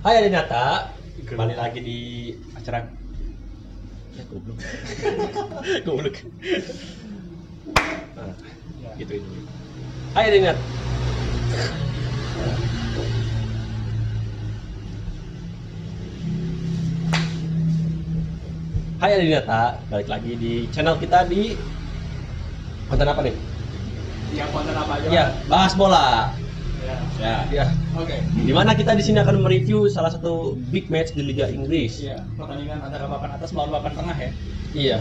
Hai Adinata, kembali lagi di acara ya goblok. goblok. Nah, gitu itu. Hai Adinat. Hai Adinata, balik lagi di channel kita di konten apa nih? Yang konten apa aja? Ya, bahas bola. Ya. Ya, ya. Oke. Di mana kita di sini akan mereview salah satu big match di Liga Inggris. Iya, pertandingan antara papan atas melawan papan tengah ya. Iya.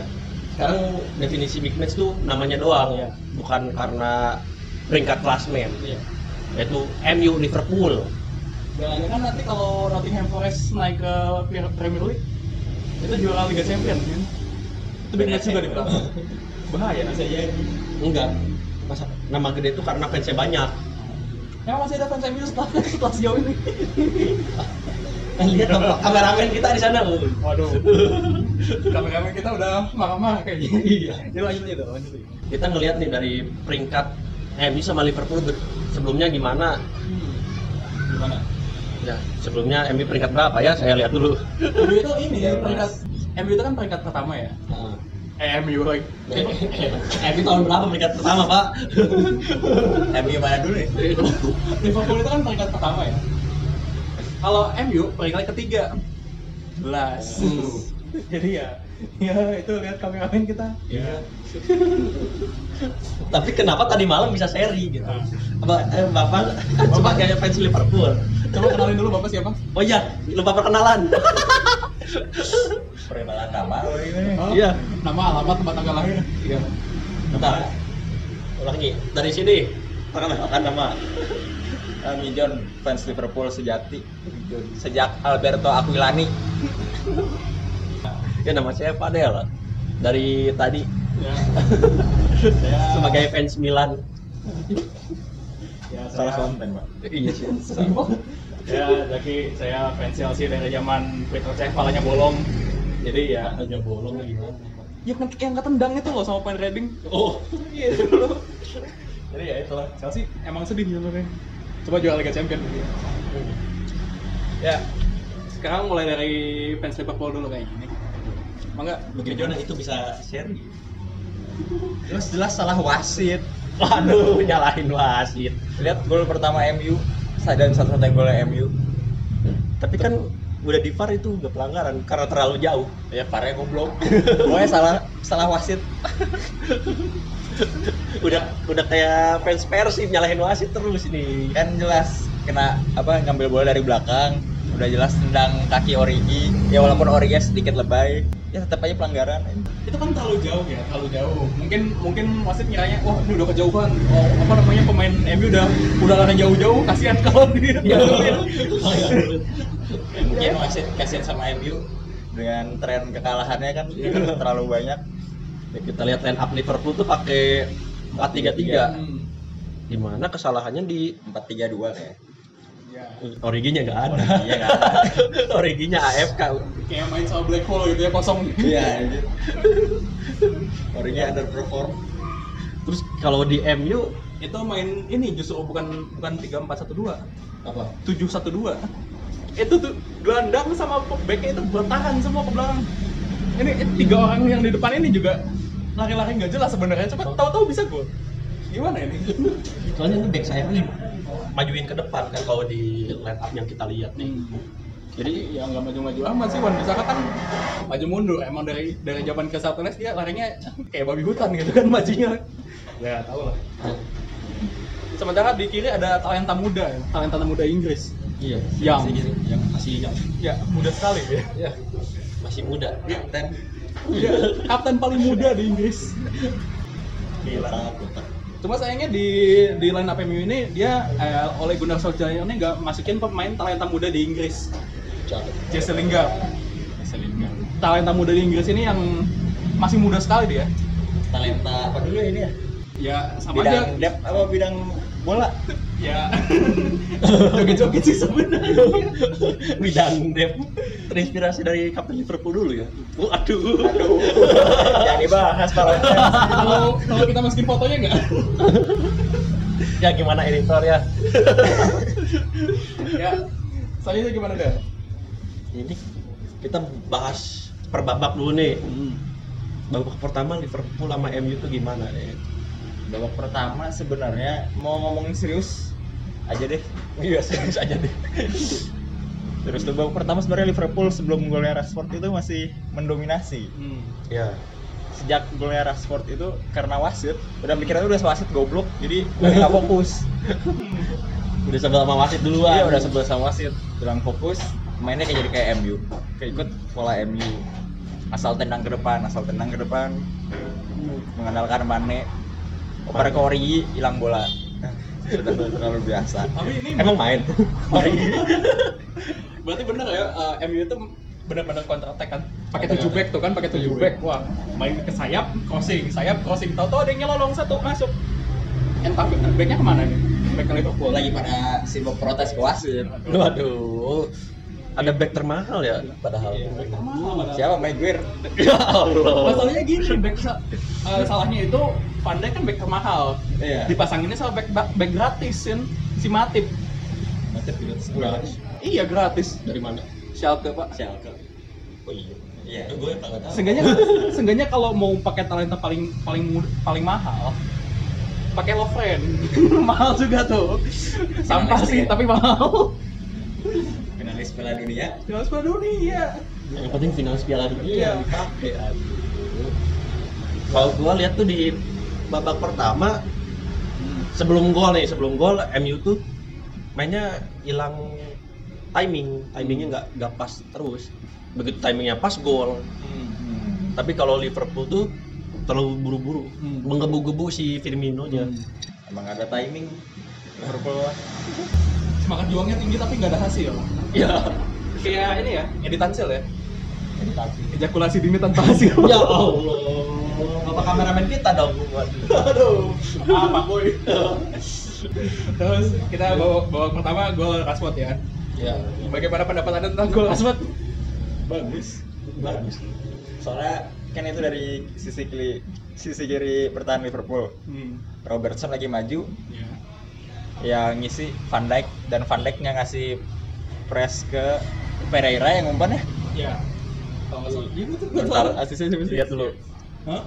Sekarang definisi big match tuh namanya doang, Iya. bukan karena peringkat klasmen, Iya. yaitu MU Liverpool. Dan kan nanti kalau Nottingham Forest naik ke Premier League itu juara Liga Champions kan. Itu big match juga di. Bahaya nasi ya. Enggak. Masa nama gede itu karena fansnya banyak. Emang masih ada fans MU setelah setelah sejauh ini. Kan lihat dong, kameramen kita di sana. Waduh. Kameramen kita udah marah-marah kayaknya. Iya. Jadi lanjut aja tuh, lanjut. Kita ngelihat nih dari peringkat MU sama Liverpool sebelumnya gimana? Hmm. Gimana? Ya, sebelumnya MU peringkat berapa ya? Saya lihat dulu. MU itu ini ya, peringkat MU itu kan peringkat pertama ya. Nah. MU lagi. MU tahun berapa peringkat pertama, Pak? MU mana dulu nih? Liverpool itu kan peringkat pertama ya. Kalau MU peringkat ketiga. Belas. Hmm. Jadi ya, ya itu lihat kameramen kita. Iya. Tapi kenapa tadi malam bisa seri gitu? Apa eh, Bapak kan sebagai fans Liverpool. Coba kenalin dulu bapak siapa? Oh iya, lupa perkenalan. Perkenalan nama. Oh, Iya. Nama, alamat, tempat tanggal lahir. Iya. Bentar. Ulangi. Dari sini. Perkenalkan nama. Kami John, fans Liverpool sejati. Sejak Alberto Aquilani. Ya nama saya Fadel. Dari tadi Ya. Saya sebagai fans Milan. ya, Salah saya, konten, Pak. Iya sih. ya, jadi saya fans Chelsea dari zaman Peter Cech palanya bolong. Jadi ya Aja bolong gimana? yang yang ketendang itu loh sama pemain Reading. Oh, Iya dulu. jadi ya itulah. Chelsea emang sedih sebenarnya. Coba juara Liga Champions. Ya, sekarang mulai dari fans Liverpool dulu kayaknya nih. Mangga, Bagaimana itu bisa seri? Jelas jelas salah wasit. Waduh, nyalahin wasit. Lihat gol pertama MU. Dan satu-satunya gol MU. Tapi kan udah di VAR itu udah pelanggaran karena terlalu jauh. Ya parah goblok. Pokoknya salah salah wasit. udah udah kayak fans Persib nyalahin wasit terus ini. Kan jelas kena apa ngambil bola dari belakang. Udah jelas tendang kaki Origi. Ya walaupun Origi sedikit lebay, ya tetap aja pelanggaran. itu kan terlalu jauh ya, terlalu jauh. Mungkin mungkin wasit ngiranya, wah ini udah kejauhan. Oh, apa namanya pemain MU udah udah lari jauh-jauh, kasihan kalau dia. Iya. Mungkin wasit kasihan sama MU dengan tren kekalahannya kan terlalu banyak. Ya, kita lihat line up Liverpool tuh pakai 4-3-3. Hmm. Di mana kesalahannya di 4-3-2 kayak. Ya. Originya nggak ada. Originya. Originya AFK. Kayak main sama Black Hole gitu ya kosong. Iya. anjir. Origi underperform. Terus kalau di MU itu main ini justru bukan bukan tiga empat satu dua apa? tujuh satu dua itu tuh gelandang sama backnya itu bertahan semua ke belakang ini eh, tiga orang yang di depan ini juga lari-lari nggak jelas sebenarnya coba tahu-tahu bisa gol gimana ini Soalnya ini back saya nih majuin ke depan kan kalau di line up yang kita lihat nih. jadi ya nggak maju-maju amat sih Wan Bisaka kan maju mundur emang dari dari zaman ke satu dia larinya kayak babi hutan gitu kan majunya ya tahu lah sementara di kiri ada talenta muda ya, talenta muda Inggris Iya. Yang. Masih gitu. Yang masih yang. ya muda sekali ya Ya. Masih muda. Dan ya kapten paling muda di Inggris putar. Cuma sayangnya di di line up MU ini dia eh, oleh Gunnar Solskjaer ini nggak masukin pemain talenta muda di Inggris. Jesse Lingard. Talenta muda di Inggris ini yang masih muda sekali dia. Talenta apa dulu ya ini ya? ya sama Bidang aja. depth apa bidang bola? ya. Joget-joget sih sebenarnya. Bidang dep terinspirasi dari Kapten Liverpool dulu ya. Waduh. Aduh. Jangan dibahas para fans. kalau kalau kita masukin fotonya nggak ya gimana editor ya? ya Selanjutnya gimana deh? Ini kita bahas per babak dulu nih. Babak pertama Liverpool sama MU itu gimana deh? babak pertama sebenarnya mau ngomongin serius aja deh Iya serius aja deh. Terus tuh babak pertama sebenarnya Liverpool sebelum golnya Rashford itu masih mendominasi. Hmm. Ya. sejak golnya Rashford itu karena wasit udah mikirnya udah wasit goblok jadi nggak fokus. Udah sebel sama wasit duluan. iya udah sebel sama wasit. Bilang fokus mainnya kayak jadi kayak MU kayak ikut pola MU asal tendang ke depan asal tendang ke depan. Mengandalkan Mane. Oper ke Origi hilang bola. Sudah terlalu biasa. Tapi ini Emang main? berarti bener ya eh, MU itu benar-benar counter attack kan? Pakai tujuh back tuh kan pakai tujuh back. wah main ke sayap crossing sayap crossing. Tahu-tahu ada yang nyelolong satu masuk. Entah backnya ke mana nih? Back Liverpool lagi pada sibuk protes ke wasit. Waduh. Ada back termahal ya padahal. back termahal padahal. siapa? Maguire Ya Allah. masalahnya gini back sa- eh, salahnya itu Dijk kan back termahal. Iya. dipasanginnya sama back back, back gratis kan si Matip. Matip juga Gratis. Iya gratis Dari mana? Schalke pak Schalke Oh iya. iya Gue nggak tahu. Seenggaknya, seenggaknya kalau mau pakai talenta paling paling mud- paling mahal, pakai Lovren. mahal juga tuh. Sampah sih, tapi mahal. finalis Piala Dunia Jelas pada dunia. Yang penting finalis Piala Dunia Iya. dipakai. Kalau gua lihat tuh di babak pertama sebelum gol nih, sebelum gol MU tuh mainnya hilang timing, timingnya nggak nggak pas terus. Begitu timingnya pas gol. Tapi kalau Liverpool tuh terlalu buru-buru, Hmm. menggebu-gebu si Firmino nya. emang ada timing Liverpool Semangat juangnya tinggi tapi nggak ada hasil. Ya, Kayak ini ya, editan sel ya. meditasi Ejakulasi dini tanpa hasil. ya Allah. Bapak kameramen kita dong. Aduh, apa boy? Terus kita bawa, bawa pertama gol Rashford ya. Ya, Bagaimana pendapat anda tentang gol Rashford? bagus bagus. soalnya kan itu dari sisi kiri sisi kiri pertahanan Liverpool Hmm. Robertson lagi maju Ya. yang ngisi Van Dijk dan Van Dijk nggak ngasih press ke Pereira yang umpan ya Ya. Kalau nggak salah, gitu tuh. bentar asisnya siapa sih? Lihat dulu. Hah?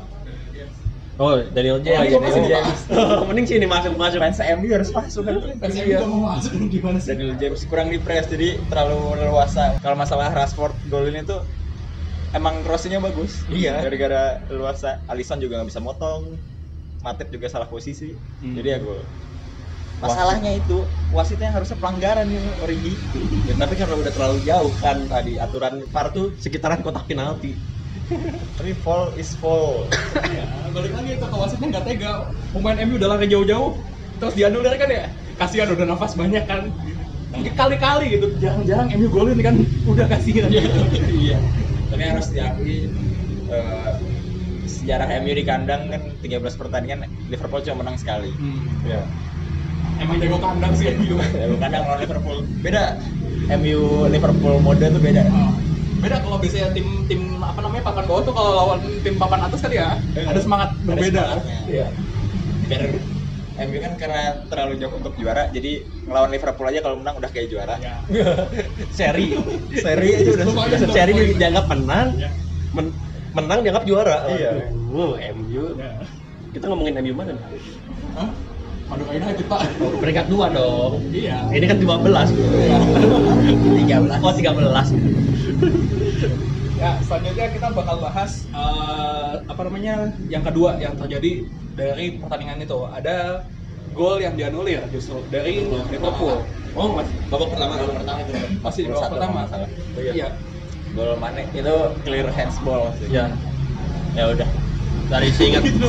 Oh, Daniel Iya, James. iya, Daniel James. Mending sini masuk masuk. fans MU harus masuk kan Iya. juga mau masuk gimana sih? Daniel James kurang di press jadi terlalu leluasa kalau masalah Rashford gol ini tuh emang crossingnya bagus Iya. gara-gara leluasa Alisson juga nggak bisa motong Matip juga salah posisi Hmm. jadi ya gol masalahnya itu wasitnya harusnya pelanggaran nih Origi Ya, tapi karena udah terlalu jauh kan tadi aturan VAR tuh sekitaran kotak penalti. Tapi fall is fall Ya, balik lagi itu ke wasitnya nggak tega. Pemain MU udah lari jauh-jauh, terus dianulir kan ya. Kasihan udah nafas banyak kan. Kali-kali gitu, jarang-jarang MU golin kan, udah kasihan. iya tapi harus diakui eh, sejarah MU di kandang kan 13 pertandingan Liverpool cuma menang sekali Hmm. ya Emang jago kandang sih MU. ya kandang lawan Liverpool beda MU Liverpool mode tuh beda Ah, Beda kalau biasanya tim tim apa namanya papan bawah tuh kalau lawan tim papan atas kan ya ada semangat berbeda. Iya. biar MU kan karena terlalu jauh untuk juara jadi ngelawan Liverpool aja kalau menang udah kayak juara Ya. Seri. seri aja udah. Seri dianggap menang, Ya. men- menang dianggap juara. Iya. Wow, MU. Ya. Kita ngomongin MU mana? nih? Hah? Aduh United pak. Oh, peringkat dua dong. Iya. Ini kan 15. Iya. 13 Oh, 13. Ya, selanjutnya kita bakal bahas eh, apa namanya yang kedua yang terjadi dari pertandingan itu. Ada gol yang dianulir justru dari Liverpool. Oh, mas, babak pertama. Gol pertama itu Masih di babak 41 pertama. salah. Iya. gol Mane itu clear handsball sih Ya. ya udah Dari seingat Gitu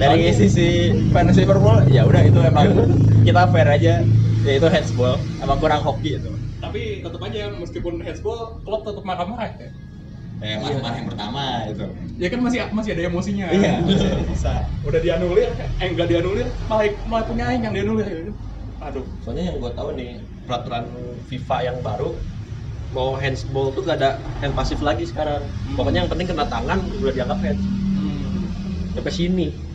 dari sisi fans Liverpool ya udah itu emang kita fair aja ya itu handsball emang kurang hoki itu Tapi tetap aja meskipun handsball, klub tetap marah-marah ya. ya marah-marah yang pertama itu Ya kan masih masih ada emosinya. iya bisa Udah dianulir, eh enggak dianulir, malah malah punya yang dianulir. ya. Aduh. Soalnya yang gue tahu nih peraturan FIFA yang baru mau handsball tuh gak ada hand pasif lagi sekarang. Pokoknya yang penting kena tangan udah dianggap hands. Hmm. Sampai sini.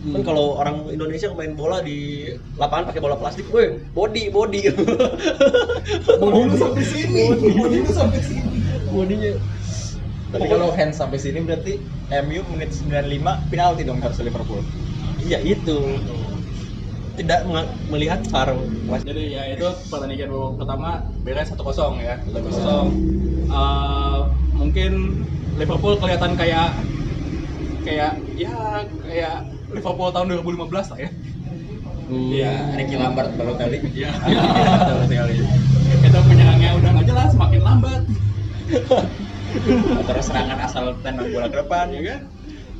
Kan kalau orang Indonesia main bola di lapangan pakai bola plastik, weh, body, body. Bodi lu sampai sini. Bodi lu sampai sini. Bodinya. Tapi kalau hands sampai sini berarti MU menit 95 penalti dong harus Liverpool. Iya itu. Tidak melihat VAR. Jadi ya itu pertandingan babak pertama beres 1-0 ya. 1-0. Eh, mungkin Liverpool kelihatan kayak kayak ya kayak Liverpool tahun 2015 lah ya. Hmm. Iya, Ricky Lambert baru kali. Iya. Baru sekali. Itu penyerangnya udah nggak jelas, makin lambat. Terus serangan asal tendang bola ke depan Ya kan?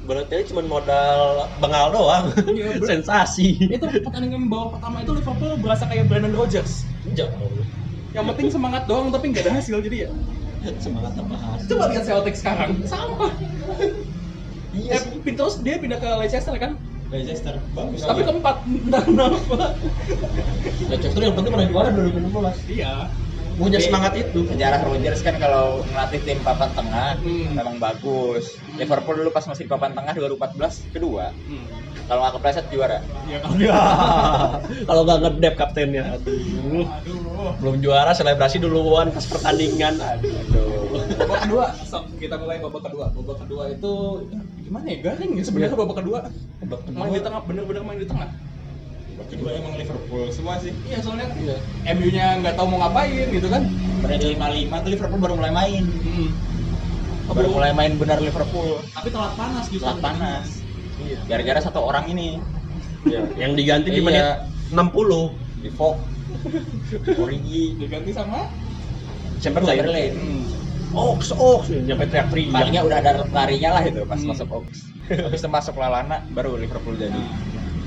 Balotelli cuma modal bengal doang. Iya, ber- Sensasi. Itu pertandingan babak pertama itu Liverpool berasa kayak Brandon Rodgers. Jauh. Yang penting semangat doang tapi nggak ada hasil jadi ya. Semangat apa hasil. Coba lihat Celtic sekarang, sama. Iya Eh, Pintus dia pindah ke Leicester kan? Leicester bagus. Tapi keempat, entah kenapa. Leicester yang penting pernah juara 2016. Iya. Punya semangat itu. Sejarah Rodgers kan kalau ngelatih tim papan tengah Hmm. memang bagus. Liverpool dulu pas masih di papan tengah 2014 kedua. Hmm. Kalau nggak kepleset juara. Ya kalau Ya. Kalau nggak ngedep kaptennya. Aduh. Aduh. Belum juara selebrasi duluan pas pertandingan. Aduh. Babak kedua, so, kita mulai babak kedua. Babak kedua itu gimana ya? Garing ya sebenarnya babak kedua. Babak kedua. Main di tengah, bener-bener main di tengah. Kedua emang Liverpool semua sih. Iya soalnya Iya. MU-nya nggak tahu mau ngapain gitu kan. Menit 55 tuh Liverpool baru mulai main. Hmm. Baru mulai main benar Liverpool. Tapi telat panas gitu. Telat panas. Iya. Gara-gara satu orang ini Iya. Yang diganti di Iya. menit 60. di Fok. Origi. Diganti sama Chamberlain. Chamberlain. hmm. Ox, Ox, nyampe teriak-teriak. Palingnya udah ada larinya lah itu pas Hmm. masuk Ox. Habis itu masuk Lalana baru Liverpool jadi.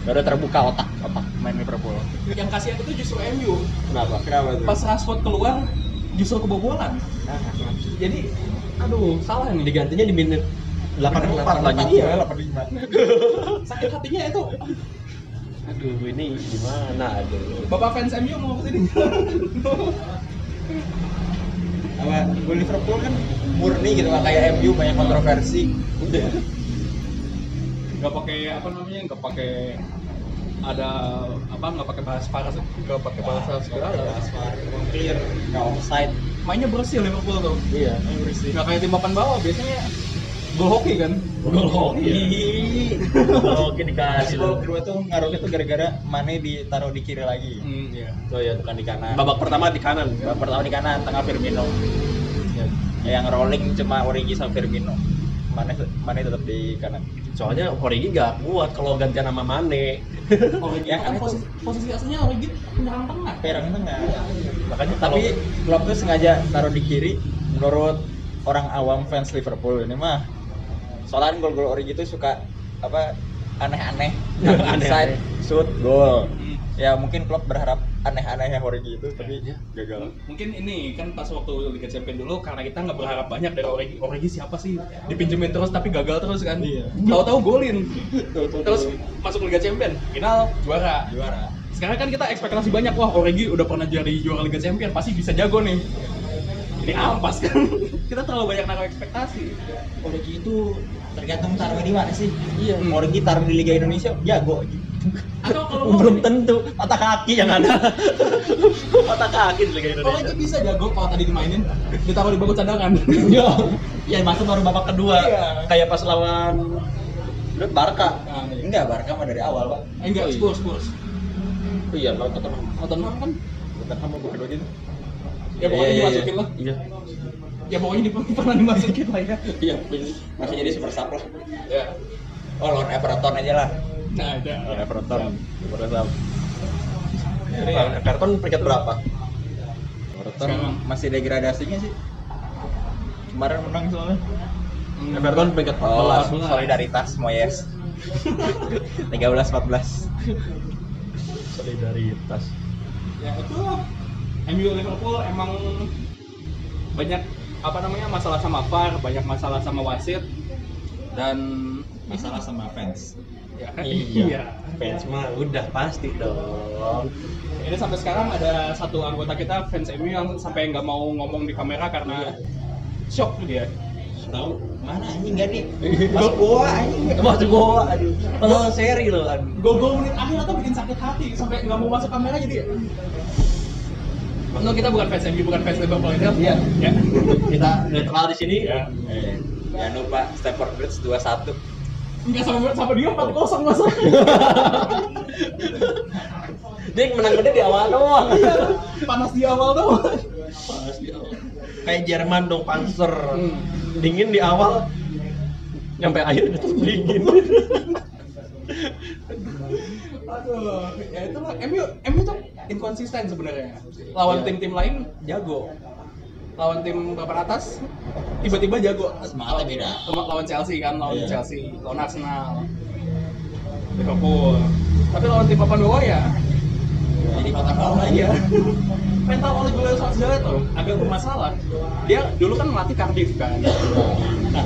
Baru terbuka otak otak main Liverpool. yang kasihan itu justru MU. Kenapa? Kenapa tuh? Pas Rashford keluar justru kebobolan. Jadi aduh, salah nih. Digantinya di menit 84 lagi. Iya, 85. Sakit hatinya itu. Aduh, ini gimana? Aduh. Bapak fans MU mau ke sini. Apa gue Liverpool kan murni gitu nggak kayak MU banyak kontroversi. Udah. nggak pakai apa namanya nggak pakai ada apa nggak pakai bahas paras nggak pakai bahasa segala clear nggak offside. mainnya bersih Liverpool tuh Iya. nggak kayak tim papan bawah biasanya gol hoki kan Gol hoki. Gol hoki dikasih. Gol kedua tuh ngaruhnya tuh gara-gara Mane ditaruh di kiri lagi. hmm, iya. Oh ya, Bukan di kanan. babak pertama di kanan. Babak pertama di kanan, tengah Firmino. Yang rolling cuma Origi sama Firmino. Mane Mane tetap di kanan. Soalnya Origi gak kuat kalau gantian sama Mane. Origi Ya, kan posisi, posisi aslinya Origi penyerang tengah Perang tengah. Makanya kalau Tapi Klopp tuh sengaja taruh di kiri menurut orang awam fans Liverpool ini mah. Soalnya kan gol-gol Origi itu suka apa aneh-aneh. Aneh-aneh. Side, shoot, gol. Hmm. Ya mungkin Klopp berharap aneh-anehnya Origi itu tapi Iya. gagal. mungkin ini kan pas waktu Liga Champions dulu karena kita nggak berharap banyak dari Origi Origi siapa sih dipinjemin terus tapi gagal terus kan Iya. tahu-tahu golin terus masuk Liga Champions final juara juara. sekarang kan kita ekspektasi banyak wah Origi udah pernah jadi juara Liga Champions pasti bisa jago nih ini ampas kan kita terlalu banyak naruh ekspektasi Origi itu tergantung taruh di mana sih. Iya. Origi taruh di Liga Indonesia jago. atau kalau mau belum tentu patah kaki yang ada. patah kaki di Liga Indonesia. bisa jago kalau tadi dimainin ditaruh di bangku cadangan Iya. Ya masuk baru babak kedua. Iya. Kayak pas lawan Barca. Nah, iya. Enggak, Barca mah dari awal, Pak. Eh, enggak Spurs Spurs Oh iya, Barca teman. Tottenham kan kamu bukan kedua gitu. ya pokoknya Iya, iya, dimasukin lah Iya. Ya pokoknya di, pernah dimasukin lah ya Iya. Masih jadi super sub lah. ya Oh, lawan Everton aja lah. nah ada Lawan Everton. Super sub. Jadi Everton peringkat berapa? Everton masih degradasinya sih. Kemarin menang soalnya. Hmm. Everton peringkat 14. Oh, solidaritas Moyes. 13 14. Solidaritas. ya itu MU Liverpool emang banyak apa namanya masalah sama VAR banyak masalah sama wasit dan Masalah sama fans. ya kan Iya. Fans mah udah pasti dong. ini sampai sekarang ada satu anggota kita fans MU yang sampai nggak mau ngomong di kamera karena shock dia Tahu? Mana anjing gak nih? Masuk gua anjing. Masuk gua, aduh. Kalau seri loh, aduh. Gol-gol menit akhir atau bikin sakit hati sampai nggak mau masuk kamera jadi ya. No, kita bukan fans MU, bukan fans Liverpool itu. Iya. Ya. Kita netral di sini. Ya. Eh, Jangan lupa Stamford Bridge 21 Enggak sama sama dia 4-0 masuk. Dia menang gede di awal doang. Panas di awal doang. Panas di awal. Kayak Jerman dong Panzer. Hmm. Dingin di awal. Nyampe akhir itu dingin. Aduh, ya itulah MU MU tuh inkonsisten sebenarnya. Lawan Iya. tim-tim lain jago. Lawan tim papan atas tiba-tiba jago. Semangatnya beda. Lawan Chelsea kan, lawan Iya. Chelsea, lawan Arsenal. Liverpool. Tapi lawan tim papan bawah ya Jadi papan bawah aja Iya. Mental Ole Gunnar Solskjaer tuh agak bermasalah. Dia dulu kan melatih Cardiff kan. Nah,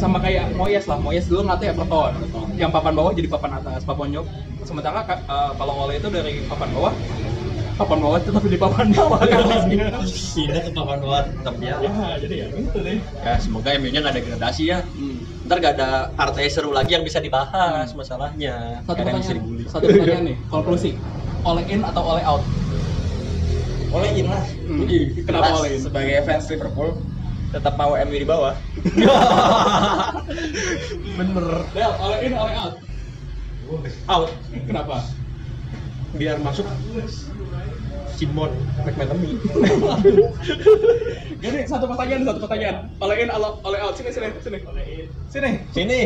sama kayak Moyes lah. Moyes dulu ngelatih Everton. Yang papan bawah jadi papan atas, papan nyok. Sementara ka- eh, kalau Ole itu dari papan bawah, papan bawah tetap di papan bawah kan. Pindah ke papan bawah tetap ya. ya, jadi ya gitu deh. Ya semoga MU-nya nggak ada degradasi ya. Hmm. Ntar gak ada partai seru lagi yang bisa dibahas masalahnya. Satu bisa pertanyaan, satu pertanyaan nih, konklusi. Ole in atau ole out? Oleh in lah Hmm. Jadi, Kenapa oleh in? Sebagai fans Liverpool Tetap mau MU di bawah Bener. Del, ole in, ole out. Out. Kenapa? Biar masuk Simon McManamy. Gini, satu pertanyaan, satu pertanyaan. Ole in, ole, ole out. Sini, sini, sini. Sini. Sini.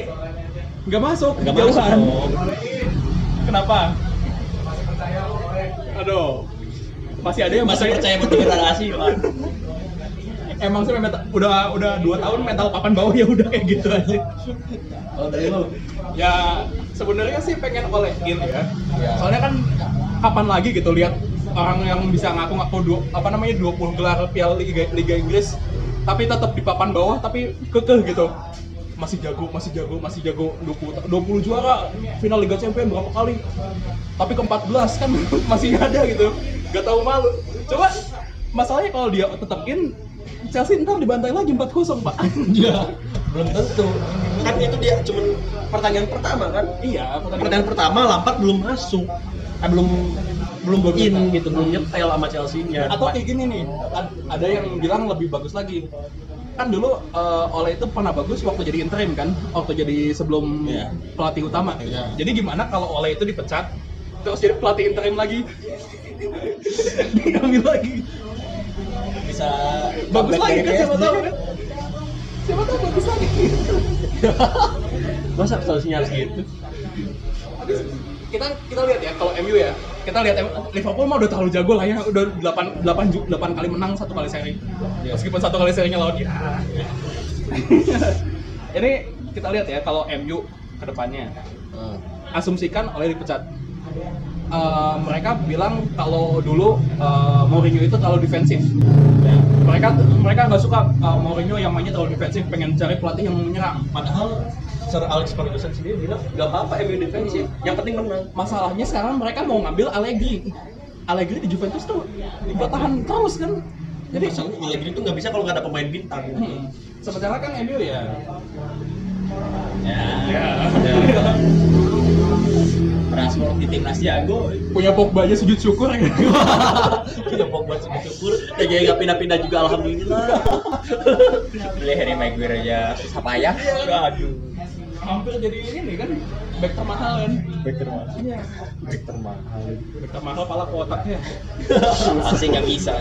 Nggak masuk, Nggak jauhan. masuk. Kenapa? Aduh. Masih ada yang Masih percaya degradasi, Pak. Emang sih mental, udah udah dua tahun mental papan bawah ya udah kayak gitu aja. Oh, dari lu. Ya sebenarnya sih pengen oleh in ya. Ya. Soalnya kan kapan lagi gitu lihat orang yang bisa ngaku-ngaku dua, apa namanya 20 gelar Piala Liga, Liga Inggris tapi tetap di papan bawah tapi kekeh gitu. Masih jago, masih jago, masih jago 20 20 juara final Liga Champions berapa kali. Tapi ke-14 kan masih ada gitu. Gak tahu malu. Coba masalahnya kalau dia tetap in Chelsea ntar dibantai lagi 4-0, Pak. Ya, belum tentu. Kan itu dia cuma pertandingan pertama kan? iya, Pertandingan pertama Lampard belum masuk. Ah, belum belum in gitu, belum nyetel sama Chelsea-nya. atau kayak gini nih ad- ada yang bilang lebih bagus lagi kan dulu eh, Ole itu pernah bagus waktu jadi interim kan waktu jadi sebelum Iya. pelatih utama Iya. jadi gimana kalau Ole itu dipecat terus jadi pelatih interim lagi diambil lagi Bisa bagus lagi kan siapa tahu kan? Siapa tahu bagus lagi. Masa solusinya harus gitu? Kita kita lihat ya kalau MU ya. Kita lihat Liverpool mah udah terlalu jago lah ya. Udah 8 8 ju- 8 kali menang satu kali seri. Iya. meskipun satu kali serinya lawan dia. Ini kita lihat ya kalau MU ke depannya asumsikan oleh dipecat Eh, mereka bilang kalau dulu eh, Mourinho itu terlalu defensif. Mereka mereka nggak suka eh, Mourinho yang mainnya terlalu defensif pengen cari pelatih yang menyerang. Padahal Sir Alex Ferguson sendiri bilang gak apa-apa MU defensif, yang penting menang. masalahnya sekarang mereka mau ngambil Allegri. Allegri di Juventus tuh bertahan terus kan? Jadi masalahnya Allegri itu nggak bisa kalau nggak ada pemain bintang. hmm, sementara kan MU ya? Ya, ya Rashford di timnas jago. punya Pogba aja sujud syukur ya Punya Pogba sih syukur, TG nggak pindah-pindah juga alhamdulillah. Beli Harry Maguire aja susah payah. Aduh. hampir jadi ini kan back termahal kan Back termahal. iya Back termahal. back termahal pala kotaknya Masih nggak bisa.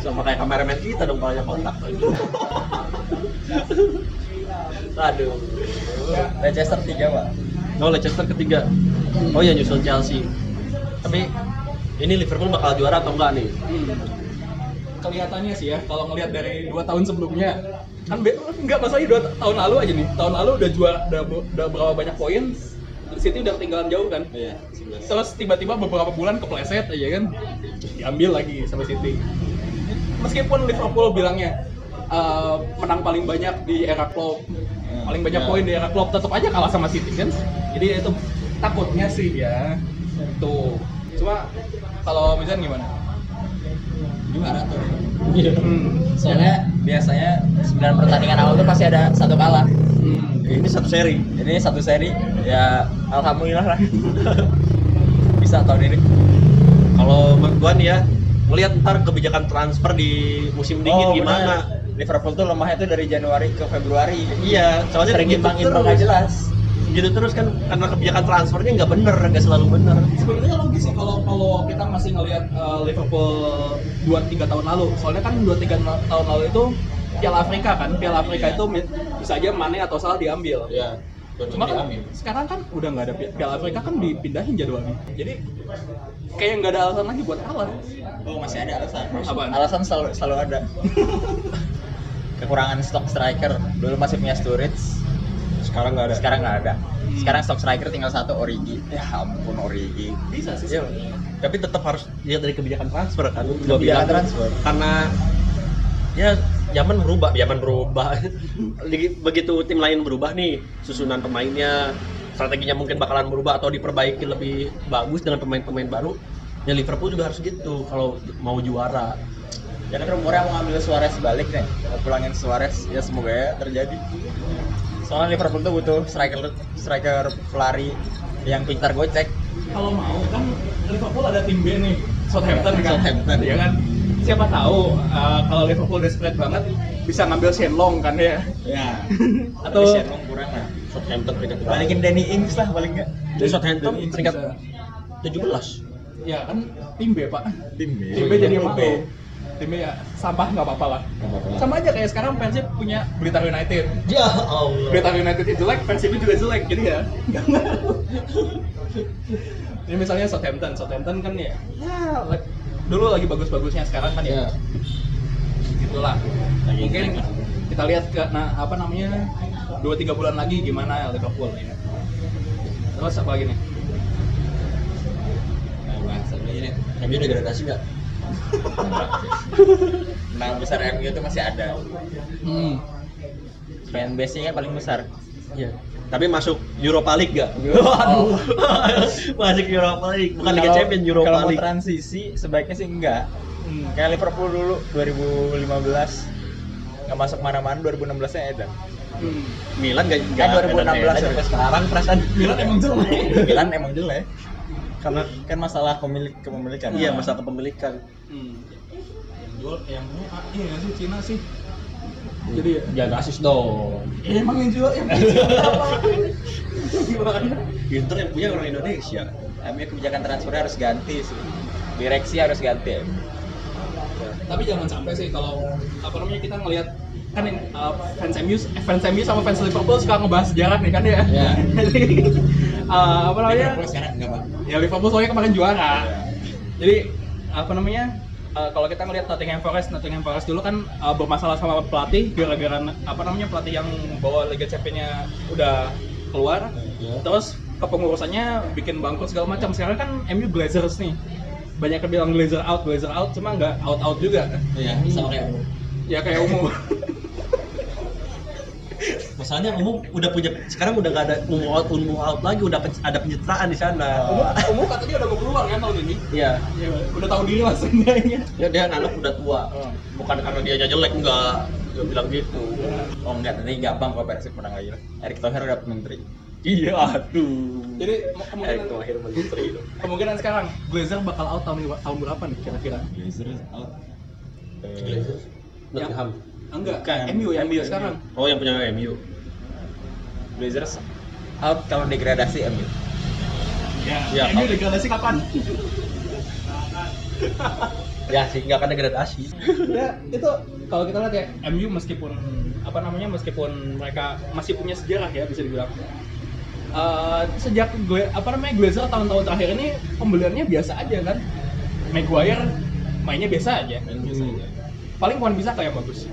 Sama kayak kameramen kita dong palanya kontak. Aduh. Leicester 3, Pak. Oh Leicester ketiga. Oh ya nyusul Chelsea. Tapi ini Liverpool bakal juara atau enggak nih? Kelihatannya sih ya, kalau ngelihat dari dua tahun sebelumnya, kan be- nggak masalahnya dua ta- tahun lalu aja nih. Tahun lalu udah juara, udah, udah berapa banyak poin, City udah ketinggalan jauh kan. Iya, Terus tiba-tiba beberapa bulan kepleset aja kan, diambil lagi sama City. Meskipun Liverpool bilangnya eh, menang paling banyak di era Klopp, paling banyak Ya. poin di era Klopp, tetap aja kalah sama City kan. Jadi itu takutnya sih ya. Tuh. Cuma kalau misalnya gimana? Juara tuh. Iya. Hmm. Soalnya biasanya 9 pertandingan awal tuh pasti ada satu kalah. Hmm. Ini satu seri. Ini satu seri ya alhamdulillah lah. Bisa tahun ini. Kalau menurut gua nih ya, ngelihat ntar kebijakan transfer di musim dingin Oh, gimana. Liverpool tuh lemahnya tuh dari Januari ke Februari. Iya, soalnya Sering gitu imbang-imbang jelas. Gitu terus kan karena kebijakan transfernya nggak bener, nggak selalu bener. Sebenarnya logis sih kalau kalau kita masih ngelihat uh, Liverpool 2-3 tahun lalu. Soalnya kan 2-3 na- tahun lalu itu Piala Afrika kan. Piala Afrika itu bisa aja Mane atau Salah diambil. Iya. Cuma kan sekarang kan udah nggak ada Pi- Piala Afrika kan dipindahin jadwalnya. Jadi kayak nggak ada alasan lagi buat kalah. Oh, masih ada alasan. Apaan? Alasan selalu selalu ada. Kekurangan stok striker. Dulu masih punya Sturridge, Sekarang nggak ada. sekarang nggak ada. Hmm. Sekarang stok striker tinggal satu Origi. Ya ampun Origi. Bisa sih. Iya. Tapi tetap harus lihat dari kebijakan transfer kan. Kebijakan bilang transfer. Karena ya zaman berubah, zaman berubah. Begitu tim lain berubah nih, susunan pemainnya, strateginya mungkin bakalan berubah atau diperbaiki lebih bagus dengan pemain-pemain baru. Ya Liverpool juga harus gitu kalau mau juara. Ya kan rumornya mau ngambil Suarez balik nih. Mau pulangin Suarez, ya semoga ya terjadi. Soalnya Liverpool tuh butuh striker striker pelari yang pintar gocek. Kalau mau kan Liverpool ada tim B nih, Southampton kan. Southampton. ya kan. Siapa tahu uh, kalau Liverpool desperate banget bisa ngambil Shenlong kan ya. Ya. Atau- Shenlong kurang lah. Southampton peringkat? Balikin Danny Ings lah paling enggak. Jadi Southampton peringkat bisa. 17. Ya kan tim B pak. Tim B. Tim B jadi mau. Tim B ya sampah nggak apa-apa lah. Sama aja kayak sekarang Persib punya Blitar United. Ya Allah. Blitar United itu jelek, Persib juga jelek, jadi ya. nggak ngaruh. Ini misalnya Southampton, Southampton kan ya, ya like- dulu lagi bagus-bagusnya sekarang kan ya. Gitulah. Lagi Mungkin kita lihat ke nah apa namanya dua tiga bulan lagi gimana Liverpool ya. Terus apa lagi nih? Nah, bahas ini? MU degradasi nggak? Nah, besar MU itu masih ada. Hmm. Fanbase-nya kan paling besar. Iya. Tapi masuk Europa League gak? Oh. masuk Europa League, bukan Liga Kalau- Champions Europa Kalau League. transisi sebaiknya sih enggak. Hmm. Kayak Liverpool dulu 2015 nggak masuk mana-mana 2016 nya edan. Hmm. Milan gak, gak 2016 edan-edan ya. sampai sekarang perasaan Milan emang jelek. Milan emang jelek karena kan masalah pemilik kepemilikan. iya masalah kepemilikan. Hmm. Yang jual yang punya ah, iya nggak sih Cina sih. Jadi ya, Jangan rasis dong. ya emang yang jual yang punya apa? Gimana? Inter yang punya orang Indonesia. MU kebijakan transfernya harus ganti sih. Direksi harus ganti. Tapi jangan sampai sih kalau apa namanya kita ngelihat kan uh, fans MU eh, fans MU sama fans Liverpool suka ngebahas sejarah nih kan ya. Iya. Uh, apa namanya? Liverpool sekarang enggak, Pak. Ya Liverpool soalnya kemarin juara. Iya. Jadi apa namanya? uh, kalau kita ngelihat Nottingham Forest, Nottingham Forest dulu kan uh, bermasalah sama pelatih gara-gara apa namanya pelatih yang bawa Liga Champions-nya udah keluar. Iya. Terus kepengurusannya bikin bangkrut segala macam. Sekarang kan MU Glazers nih. Banyak yang bilang Glazer out, Glazer out, cuma nggak out out juga. Iya, sama kayak Ya kayak umum. Masalahnya umum udah punya sekarang udah gak ada umum out umum out lagi udah pen- ada pencitraan di sana. umum, umum kata dia udah mau keluar kan tahun ini. Iya. Ya, udah tahu diri lah sebenarnya. Ya dia nganggap udah tua. Bukan karena dia jelek enggak. Dia bilang gitu. Oh enggak, tadi gampang kok Persib menang lagi. Erick Thohir udah menteri. Iya, aduh. Jadi kemungkinan Thohir menteri itu. kemungkinan sekarang Glazer bakal out tahun tahun berapa nih kira-kira? Glazers out. Nottingham. Enggak, Bukan. MU ya MU, sekarang. Oh, yang punya MU. Blazers out kalau degradasi MU. Ya, Ya, MU degradasi kapan? Ya sih nggak akan degradasi. ya itu kalau kita lihat ya MU meskipun apa namanya meskipun mereka masih punya sejarah ya bisa dibilang Eh, sejak gue apa namanya Glazer tahun-tahun terakhir ini pembeliannya biasa aja kan Maguire mainnya biasa aja biasa aja paling Wan bisa kayak bagus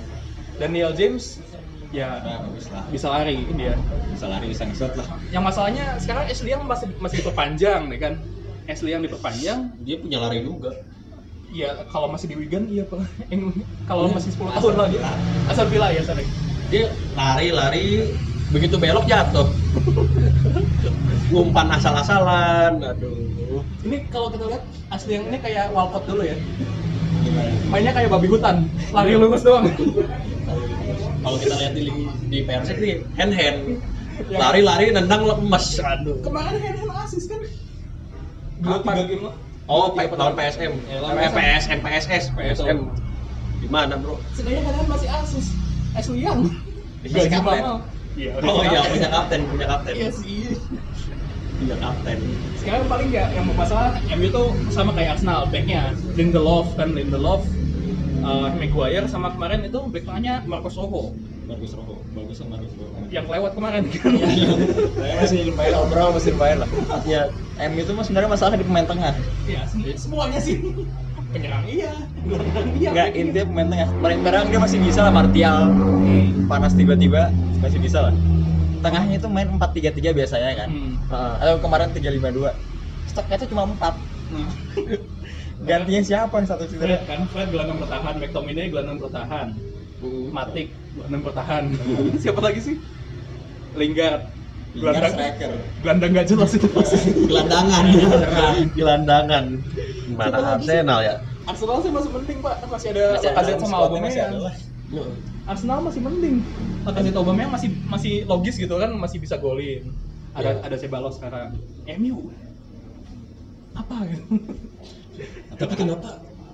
Daniel James ya Nah, bagus lah. bisa lari dia Bisa lari bisa ngesot lah. yang masalahnya sekarang Ashley yang masih masih diperpanjang nih kan Ashley yang diperpanjang Dia punya lari juga. ya kalau masih di Wigan iya pak kalau Iya, masih 10 Aston tahun lagi asal Villa ya sorry Dia lari lari begitu belok jatuh. Ngumpan asal-asalan. Aduh. Ini kalau kita lihat asli yang ini kayak Walcott dulu ya. Gimana mainnya kayak babi hutan lari lurus doang. Kalau kita lihat di di Persik nih hand hand lari-lari nendang lemes. Aduh. Kemarin kan kan asis kan? Dua tiga game lah oh lawan pertandingan. PSM Ya, eh, PSM. PSM PSS PSM di mana bro? Sebenarnya kalian masih asis. Ashley Young Masih Gaji kapten. Iya, oh iya punya kapten punya kapten. Iya sih. Punya kapten. Sekarang paling nggak yang masalah MU tuh sama kayak Arsenal backnya. Lindelof kan Lindelof uh, Maguire sama kemarin itu back tengahnya Marcos Rojo. Bagus Roho bagus sama Marcos Roho yang lewat kemarin. Kan masih lumayan overall masih lumayan lah. Ya M itu sebenarnya masalah di pemain tengah. Iya, sem- semuanya sih. Penyerang iya, gelandang iya. Enggak, intinya pemain tengah. Paling barang dia masih bisa lah Martial. Panas tiba-tiba masih bisa lah tengahnya itu main 4-3-3 biasanya kan Hmm. Heeh. atau kemarin 3-5-2 stoknya itu cuma 4 Nah. gantinya siapa nih satu Fred cedera kan, Fred gelandang bertahan, McTominay gelandang bertahan, Matic gelandang bertahan. Siapa lagi sih? Lingard. Gelandang, striker gelandang nggak jelas itu posisi. gelandangan gelandangan mana? Arsenal ya Arsenal sih masih mending pak, masih ada Masih ada sama Aubameyang. Arsenal masih mending. Lacazette Aubameyang masih masih logis gitu kan, masih bisa golin. Ada Iya. ada Ceballos sekarang. MU apa gitu? tapi kenapa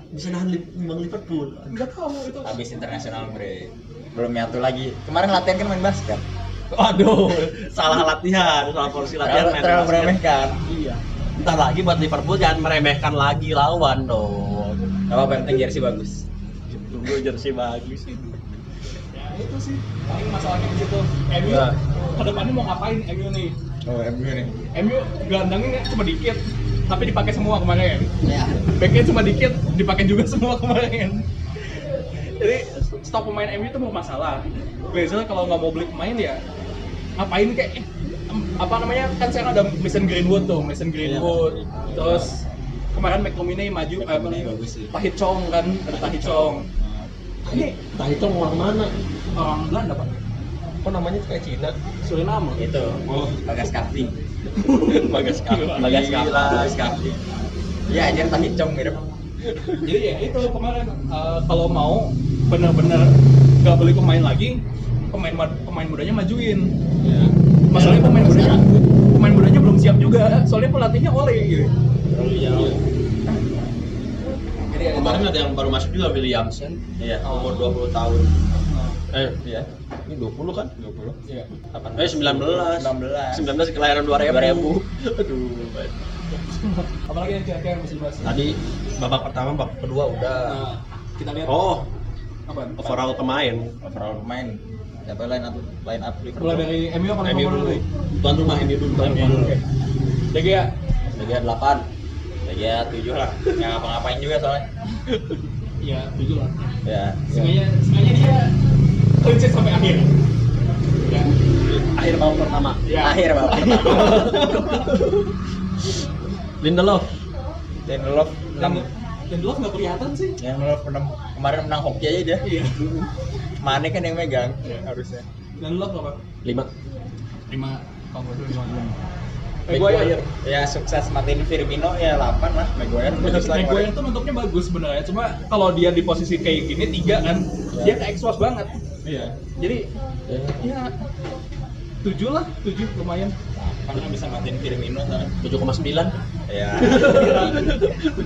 bisa nahan Li- Bang Liverpool Nggak tahu itu. habis internasional bre belum nyatu lagi kemarin latihan kan main basket Waduh, salah latihan, salah porsi latihan. terlalu main terlalu meremehkan Iya. Entah lagi buat Liverpool jangan meremehkan lagi lawan dong. gak apa-apa yang penting jersey bagus Tunggu jersey bagus itu. Ya itu sih paling masalahnya di situ. MU Ya. ke depannya mau ngapain MU nih? oh MU nih MU gelandangnya cuma dikit, tapi dipakai semua kemarin. ya Backnya cuma dikit, dipakai juga semua kemarin. Jadi stok pemain MU itu mau masalah. Biasanya kalau nggak mau beli pemain ya ngapain kayak eh, apa namanya kan sekarang ada Mason Greenwood tuh, Mason Greenwood. Terus kemarin McTominay maju eh, apa McTominay namanya? bagus sih. Tahit Chong kan, ada Tahit Chong. Ini Entah itu mau ke mana? Orang Belanda pak, Kok namanya kayak Cina? Suriname. itu Oh. bagas kapting Bagas kapten. bagas Gila. bagas kapting ya anjir tadi cong mirip Jadi ya itu kemarin eh, kalau mau benar-benar nggak beli pemain lagi, pemain ma- pemain mudanya majuin. ya Masalahnya pemain mudanya pemain mudanya belum siap juga, soalnya pelatihnya oleh gitu. terlalu jauh Jadi ya, Kemarin ada yang baru masuk juga Williamson, iya umur 20 tahun. Eh, iya ini 20 kan? 20 Iya. Eh 19. 19 19 kelahiran 2000. 2000. Aduh. Apalagi yang kira-kira yang mesti dibahas? Tadi babak pertama, babak kedua udah. Nah, kita lihat Oh, apa? overall pemain. overall pemain siapa line up line up Liverpool Mulai dari MU apa MU dulu. Tuan rumah MU dulu. Tuan rumah dulu. Oke. DG ya? Liga 8 Liga 7 lah nggak ngapa-ngapain juga soalnya Iya, tujuh lah. ya Sengaja, sengaja dia clean sheet sampai akhir. Ya. Akhir babak pertama. Ya. akhir babak pertama Lindelof. Lindelof Dan 6 dan dulu nggak kelihatan sih. yang Lindelof menang kemarin menang hoki aja dia Iya. Mane kan yang megang Iya. harusnya Dan lo berapa? 5. Lima. Kalau salah lima. Maguire ya sukses matiin Firmino ya 8 lah Maguire bagus lah Maguire tuh nutupnya bagus sebenarnya, cuma kalau dia di posisi kayak gini tiga kan, Ya. dia ke expose banget. Iya Jadi ya tujuh lah, tujuh lumayan. kan bisa matiin Firmino kan 7,9. ya 7,9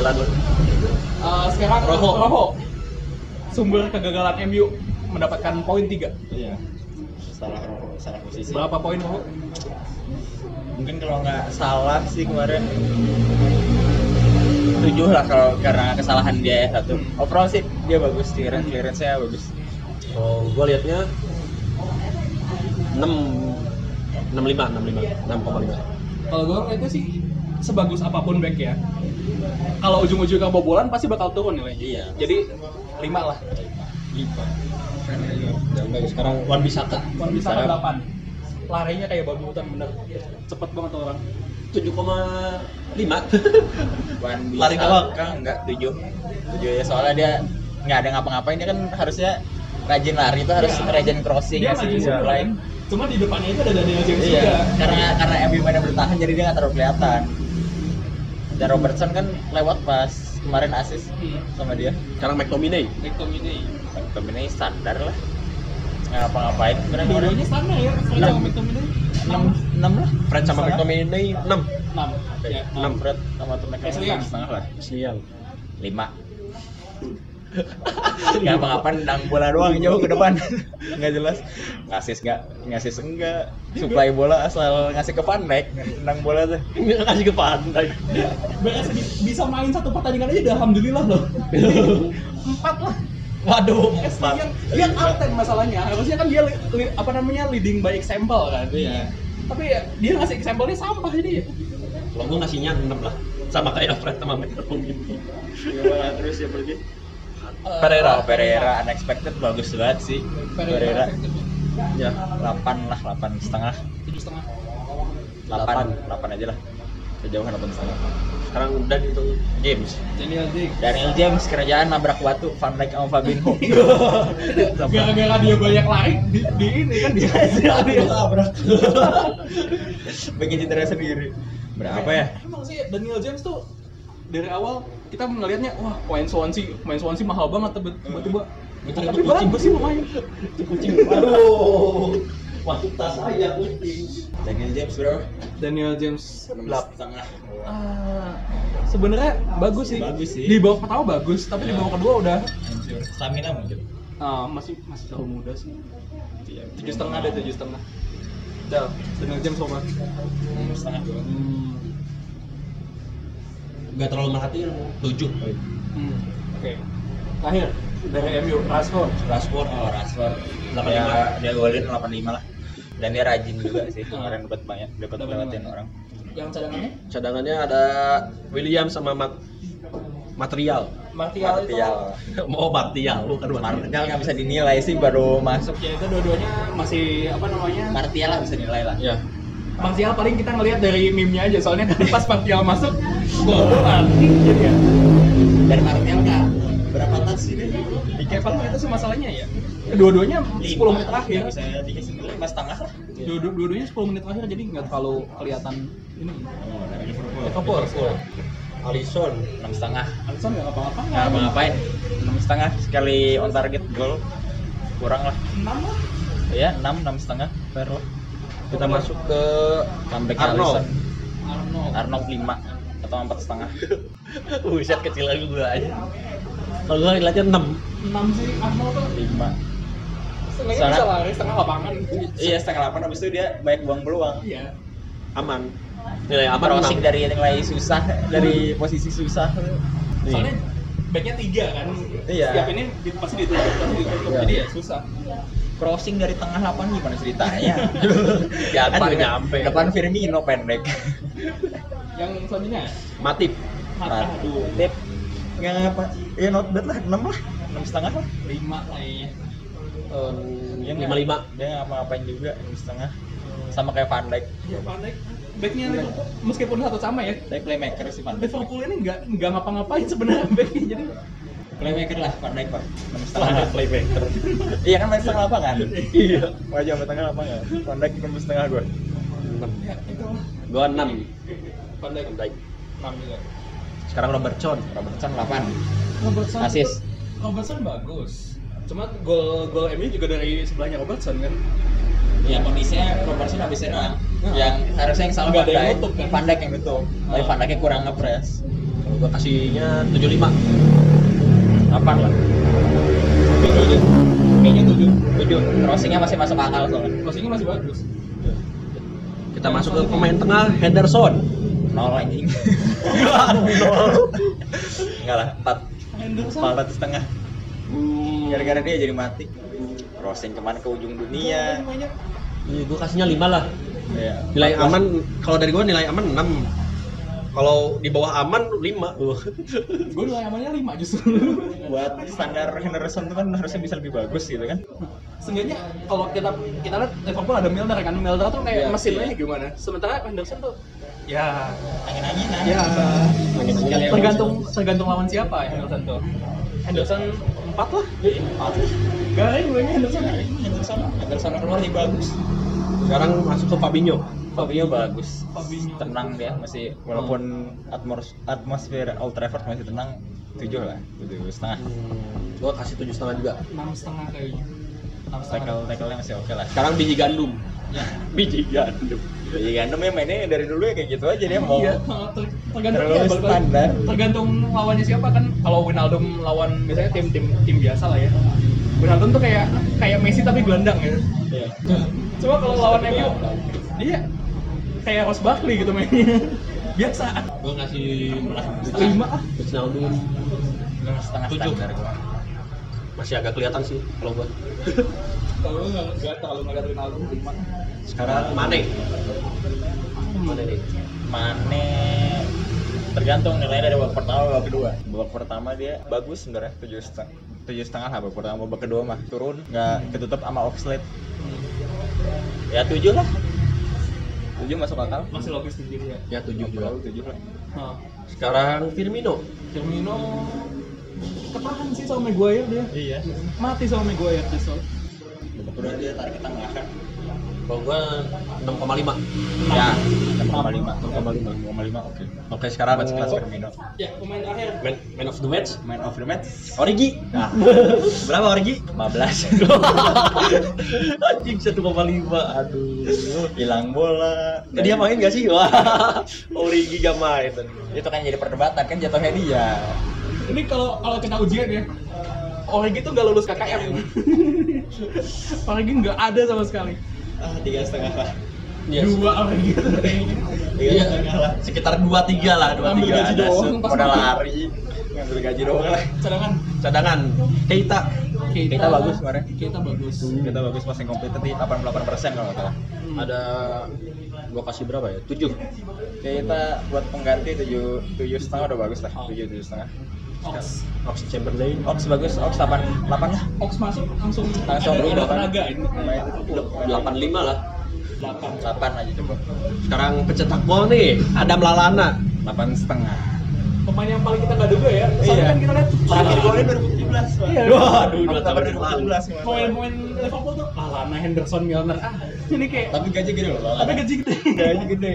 loh. Uh, sekarang Rojo. Rojo. Sumber kegagalan MU mendapatkan poin tiga. iya salah salah posisi Berapa poin Rojo? mungkin kalau nggak salah sih kemarin tujuh lah kalau karena kesalahan dia ya satu overall sih dia bagus clearance clearance nya bagus Oh, gua liatnya 6 65 65 6,5. Kalau gue ngeliatnya sih sebagus apa pun back ya. Kalau ujung-ujungnya kebobolan pasti bakal turun nilainya. Iya. Jadi lima lah. Yang bagus sekarang Wan Bisaka. Wan bisa Bisa. delapan. Larinya kayak babi hutan bener. Cepet banget tuh orang. 7,5. Wan Lari bisa doang. kan nggak tujuh tujuh ya soalnya dia nggak ada ngapa-ngapain dia kan harusnya rajin lari itu harus Iya. rajin crossing Dia supply. supply. Cuma di depannya itu ada Daniel James iya juga. karena karena MU pada bertahan jadi dia nggak terlalu kelihatan dan Robertson kan lewat pas kemarin asis Hmm. sama dia Sekarang McTominay. McTominay. McTominay standar lah nggak ngapa-ngapain sebenarnya kemarin Dua-duanya standar ya, Fred Enam. sama McTominay. enam enam lah Fred sama. McTominay 6. 6. Ya, enam Fred sama McTominay ya? enam setengah lah Sial. lima nggak apa-apa nendang bola doang jauh ke depan nggak jelas ngasis nggak ngasis enggak supply bola asal ngasih ke Van Dijk nendang bola tuh Nggak kasih ke di- bisa main satu pertandingan aja udah alhamdulillah loh. Empat lah. Waduh, Empat. Yang, yang kapten masalahnya. Harusnya kan dia li- apa namanya leading by example kan. Iya. Tapi ya, dia ngasih example-nya sampah jadi. Kalau gua ngasihnya 6 lah. Sama kayak Fred sama McTominay. Gimana terus ya pergi Eh, Pereira. Oh, Pereira unexpected bagus banget sih. Pereira Ya. 8 lah 8 setengah. Tujuh setengah. 8 8 aja lah. Kejauhan 8 setengah. Sekarang udah itu James. Daniel Dick. Daniel James kerjaan nabrak batu Van Dijk sama Fabinho. Gara-gara dia banyak lari di, di ini kan dia. Dia tabrak bikin cedera sendiri. Berapa ya? Emang sih Daniel James tuh dari awal kita ngelihatnya wah pemain Swansea, pemain Swansea mahal banget tiba- tiba-tiba. Itu Tapi bagus sih lumayan. Itu kucing. Waduh. Masuk tas saya kucing. Daniel James bro Daniel James setengah Ah, sebenarnya bagus sih. Bagus sih. Di babak pertama bagus, tapi di Ya. babak kedua udah hancur stamina mungkin ah, masih masih terlalu muda sih. Iya, Tujuh setengah deh, tujuh setengah. Daniel James sama. setengah Hmm. Gak terlalu merhatiin. 7. Hmm. Oke. Terakhir dari MU Rashford. Rashford. oh Rashford 85. dia, dia golin 85 lah dan dia rajin juga sih kemarin dapat banyak dapat lewatin orang Yang cadangannya? Cadangannya ada William sama Mat material. Martial, itu. Martial Mau Martial bukan Martial. Martial nggak bisa dinilai sih baru masuk Ya itu dua-duanya masih apa namanya? Martial lah bisa nilai lah Ya. Martial paling kita ngelihat dari meme-nya aja soalnya pas Martial masuk gol-golan gitu ya. dan Martial nggak berapa sih dia Di Kevin itu sih masalahnya ya. Dua-duanya 10 menit terakhir. bisa dikasih nilai lima setengah lah Dua- Dua-duanya 10 menit terakhir jadi nggak terlalu kelihatan ini. oh, dari Liverpool Liverpool. Alisson. enam setengah Alisson nggak apa-apa nggak apa ngapain enam setengah sekali on target gol kurang lah Enam lah. ya enam enam setengah fair lah Kita masuk ke comeback Arnold. Arnold. Arnold lima atau empat setengah Buset kecil lagi gua aja. Kalau gua ngeliatnya 6. Enam sih Arnold tuh. lima Setengahnya Soalnya- bisa lari setengah lapangan. iya setengah delapan habis itu dia banyak buang peluang Iya. Aman. Nilai aman crossing 6. dari nilai susah dari posisi susah Soalnya backnya tiga kan. Iya. Setiap ini pasti ditutup, pasti ditutup. Iya. Jadi ya susah. Crossing dari tengah lapangan gimana ceritanya? Ya kan depan, nggak nyampe. depan Firmino pendek. Yang selanjutnya? Matip. Mata aduh. Nggak ngapa ya not bad lah. Enam lah. Enam setengah lah. Lima kayaknya. Dia lima nggak- lima. dia nggak ngapa-ngapain juga. Enam setengah. Sama kayak Van Dijk. Ya pandai. Backnya Liverpool meskipun satu sama ya. tapi playmaker sih Van Dijk. Liverpool ini nggak nggak ngapa-ngapain sebenarnya backnya jadi playmaker lah Van Dijk pak enam setengah playmaker. iya kan main setengah lapangan Iya. wajah sampai tengah lapangan Van Dijk enam setengah gue ya itu lah. Gua 6. Pandai Van Dijk. enam juga. Sekarang Robertson. Robertson 8 Robertson Assist. Robertson bagus. Cuma gol gol MU juga dari sebelahnya Robertson kan. Ya kondisinya Robertson habis serang Nah. yang harusnya yang salah ada Van yang Dijk, kan? Van Dijk yang nutup tapi Ah. Van Dijknya kurang ngepres Kalau gua kasihnya 75. 8 lah Tujuh. Kayaknya tujuh. 7 crossingnya masih masuk akal soalnya Crossingnya masih bagus. Kita masuk ke pemain tengah Henderson. nol anjing enggak lah 4 Henderson. 4 setengah Hmm, gara-gara dia jadi mati crossing ke mana ke ujung dunia. Iya, gua kasihnya 5 lah. ya. Nilai aman kalau dari gua nilai aman 6. Kalau di bawah aman 5. Gue nilai amannya lima justru. buat standar Henderson tuh kan harusnya bisa lebih bagus gitu kan Seenggaknya kalau kita kita lihat Liverpool ada Milner kan. Milner tuh kayak Iya, mesinnya iya. gimana. Sementara Henderson tuh ya angin-anginan ya Angin-anginan. tergantung tergantung lawan siapa ya Henderson tuh. Henderson 4 lah. Garing gue Henderson. Henderson Henderson keluar dia bagus Sekarang masuk ke Fabinho. Fabio bagus. Fabinho. tenang dia masih walaupun atmos atmosfer Old Trafford masih tenang tujuh lah tujuh setengah. Hmm, gua kasih tujuh setengah juga. enam setengah kayaknya. Enam setengah. Tackle tackle masih oke lah. Sekarang biji gandum. ya. Biji gandum. Jadi Gundam ya mainnya dari dulu ya kayak gitu aja dia mau Iya, ter- tergantung ya, standar. tergantung lawannya siapa kan. Kalau Wijnaldum lawan misalnya tim tim tim biasa lah ya. Wijnaldum tuh kayak kayak Messi tapi gelandang ya. Iya. coba kalau lawan MU iya kayak Ross Barkley gitu mainnya biasa Gua ngasih lima ah Enam setengah Tujuh. standar gua. masih agak kelihatan sih kalau gua. kalau nggak nggak terlalu ngeliat Wijnaldum lima Sekarang Mane. Mane nih. Mane tergantung nilainya dari babak pertama babak kedua babak pertama dia bagus sebenarnya tujuh setengah tujuh setengah lah babak pertama babak kedua mah turun nggak ketutup sama Oxlade ya tujuh lah tujuh masuk akal? Masih logis tujuh ya Ya tujuh juga. tujuh lah. Nah, Sekarang Firmino. Firmino ketahan sih sama Maguire dia. Iya. Mati sama Maguire besok. Babak kedua dia tarik ke tengah kan Kalau gua 6,5. ya enam koma lima enam koma lima enam koma lima oke Oke, sekarang buat sekelas Firmino ya pemain terakhir man, man of the match. man of the match Origi. nah Berapa Origi? 15 Anjing 1,5. Aduh. hilang bola Dia main gak sih? Wah. Origi gak main. itu kan jadi perdebatan kan jatuhnya dia ini kalau kalau kita ujian ya Origi tuh nggak lulus KKM Origi nggak ada sama sekali ah tiga setengah lah Iya. dua tuh kayaknya. tiga Iya. setengah lah Sekitar 2 3 lah, 2 Ambil 3 gaji ada. doang. pas modal lari ngambil gaji doang lah cadangan Cadangan. Keita. Keita bagus kemarin. kita bagus kita bagus passing completed di 88 persen kalau nggak salah Hmm. Ada gua kasih berapa ya? 7. kita buat pengganti tujuh tujuh setengah udah bagus lah tujuh tujuh setengah Ox Ox Chamberlain. Ox bagus Ox 8 8 lah Ox masuk langsung Langsung ada, berubah ada kan? tenaga ini Main 85 lah. delapan 8 aja coba Sekarang pencetak gol nih, Adam Lalana. 8 setengah pemain yang paling kita nggak duga ya soalnya Iya. kan kita lihat terakhir golnya 2017 Pak. Iya. Waduh, dua tahun Oktober yang lalu. 2017 gimana? pemain-pemain Liverpool tuh ah Lana Henderson Milner ah ini kayak tapi gaji gede loh tapi gaji gede gaji gede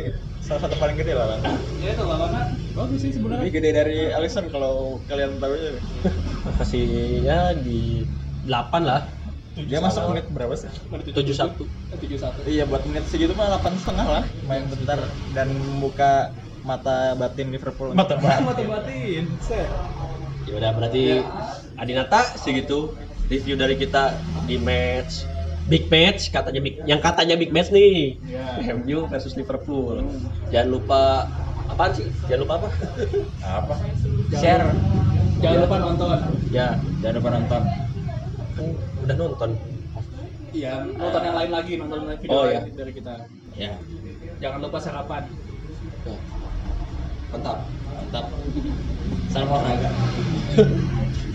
salah satu paling gede lah ya kalau Lana bagus sih lebih sebenarnya gede dari Alisson kalau kalian tahu aja Kasih ya di 8 lah. dia masuk menit berapa sih? 71. tujuh satu. Iya buat menit segitu mah 8 setengah lah. Main bentar dan membuka mata batin Liverpool. Mata batin. mata batin set. Ya udah berarti Adinata segitu review dari kita di match big match katanya big yang katanya big match nih. Ya. MU versus Liverpool. Jangan lupa apaan sih? Jangan lupa apa? Apa? Jangan- Share. jangan lupa nonton ya, Jangan lupa nonton. kan udah nonton. iya nonton yang lain lagi nonton video Oh, lain iya. dari kita Ya. jangan lupa sarapan Ya. Mantap. Mantap. Salam olahraga.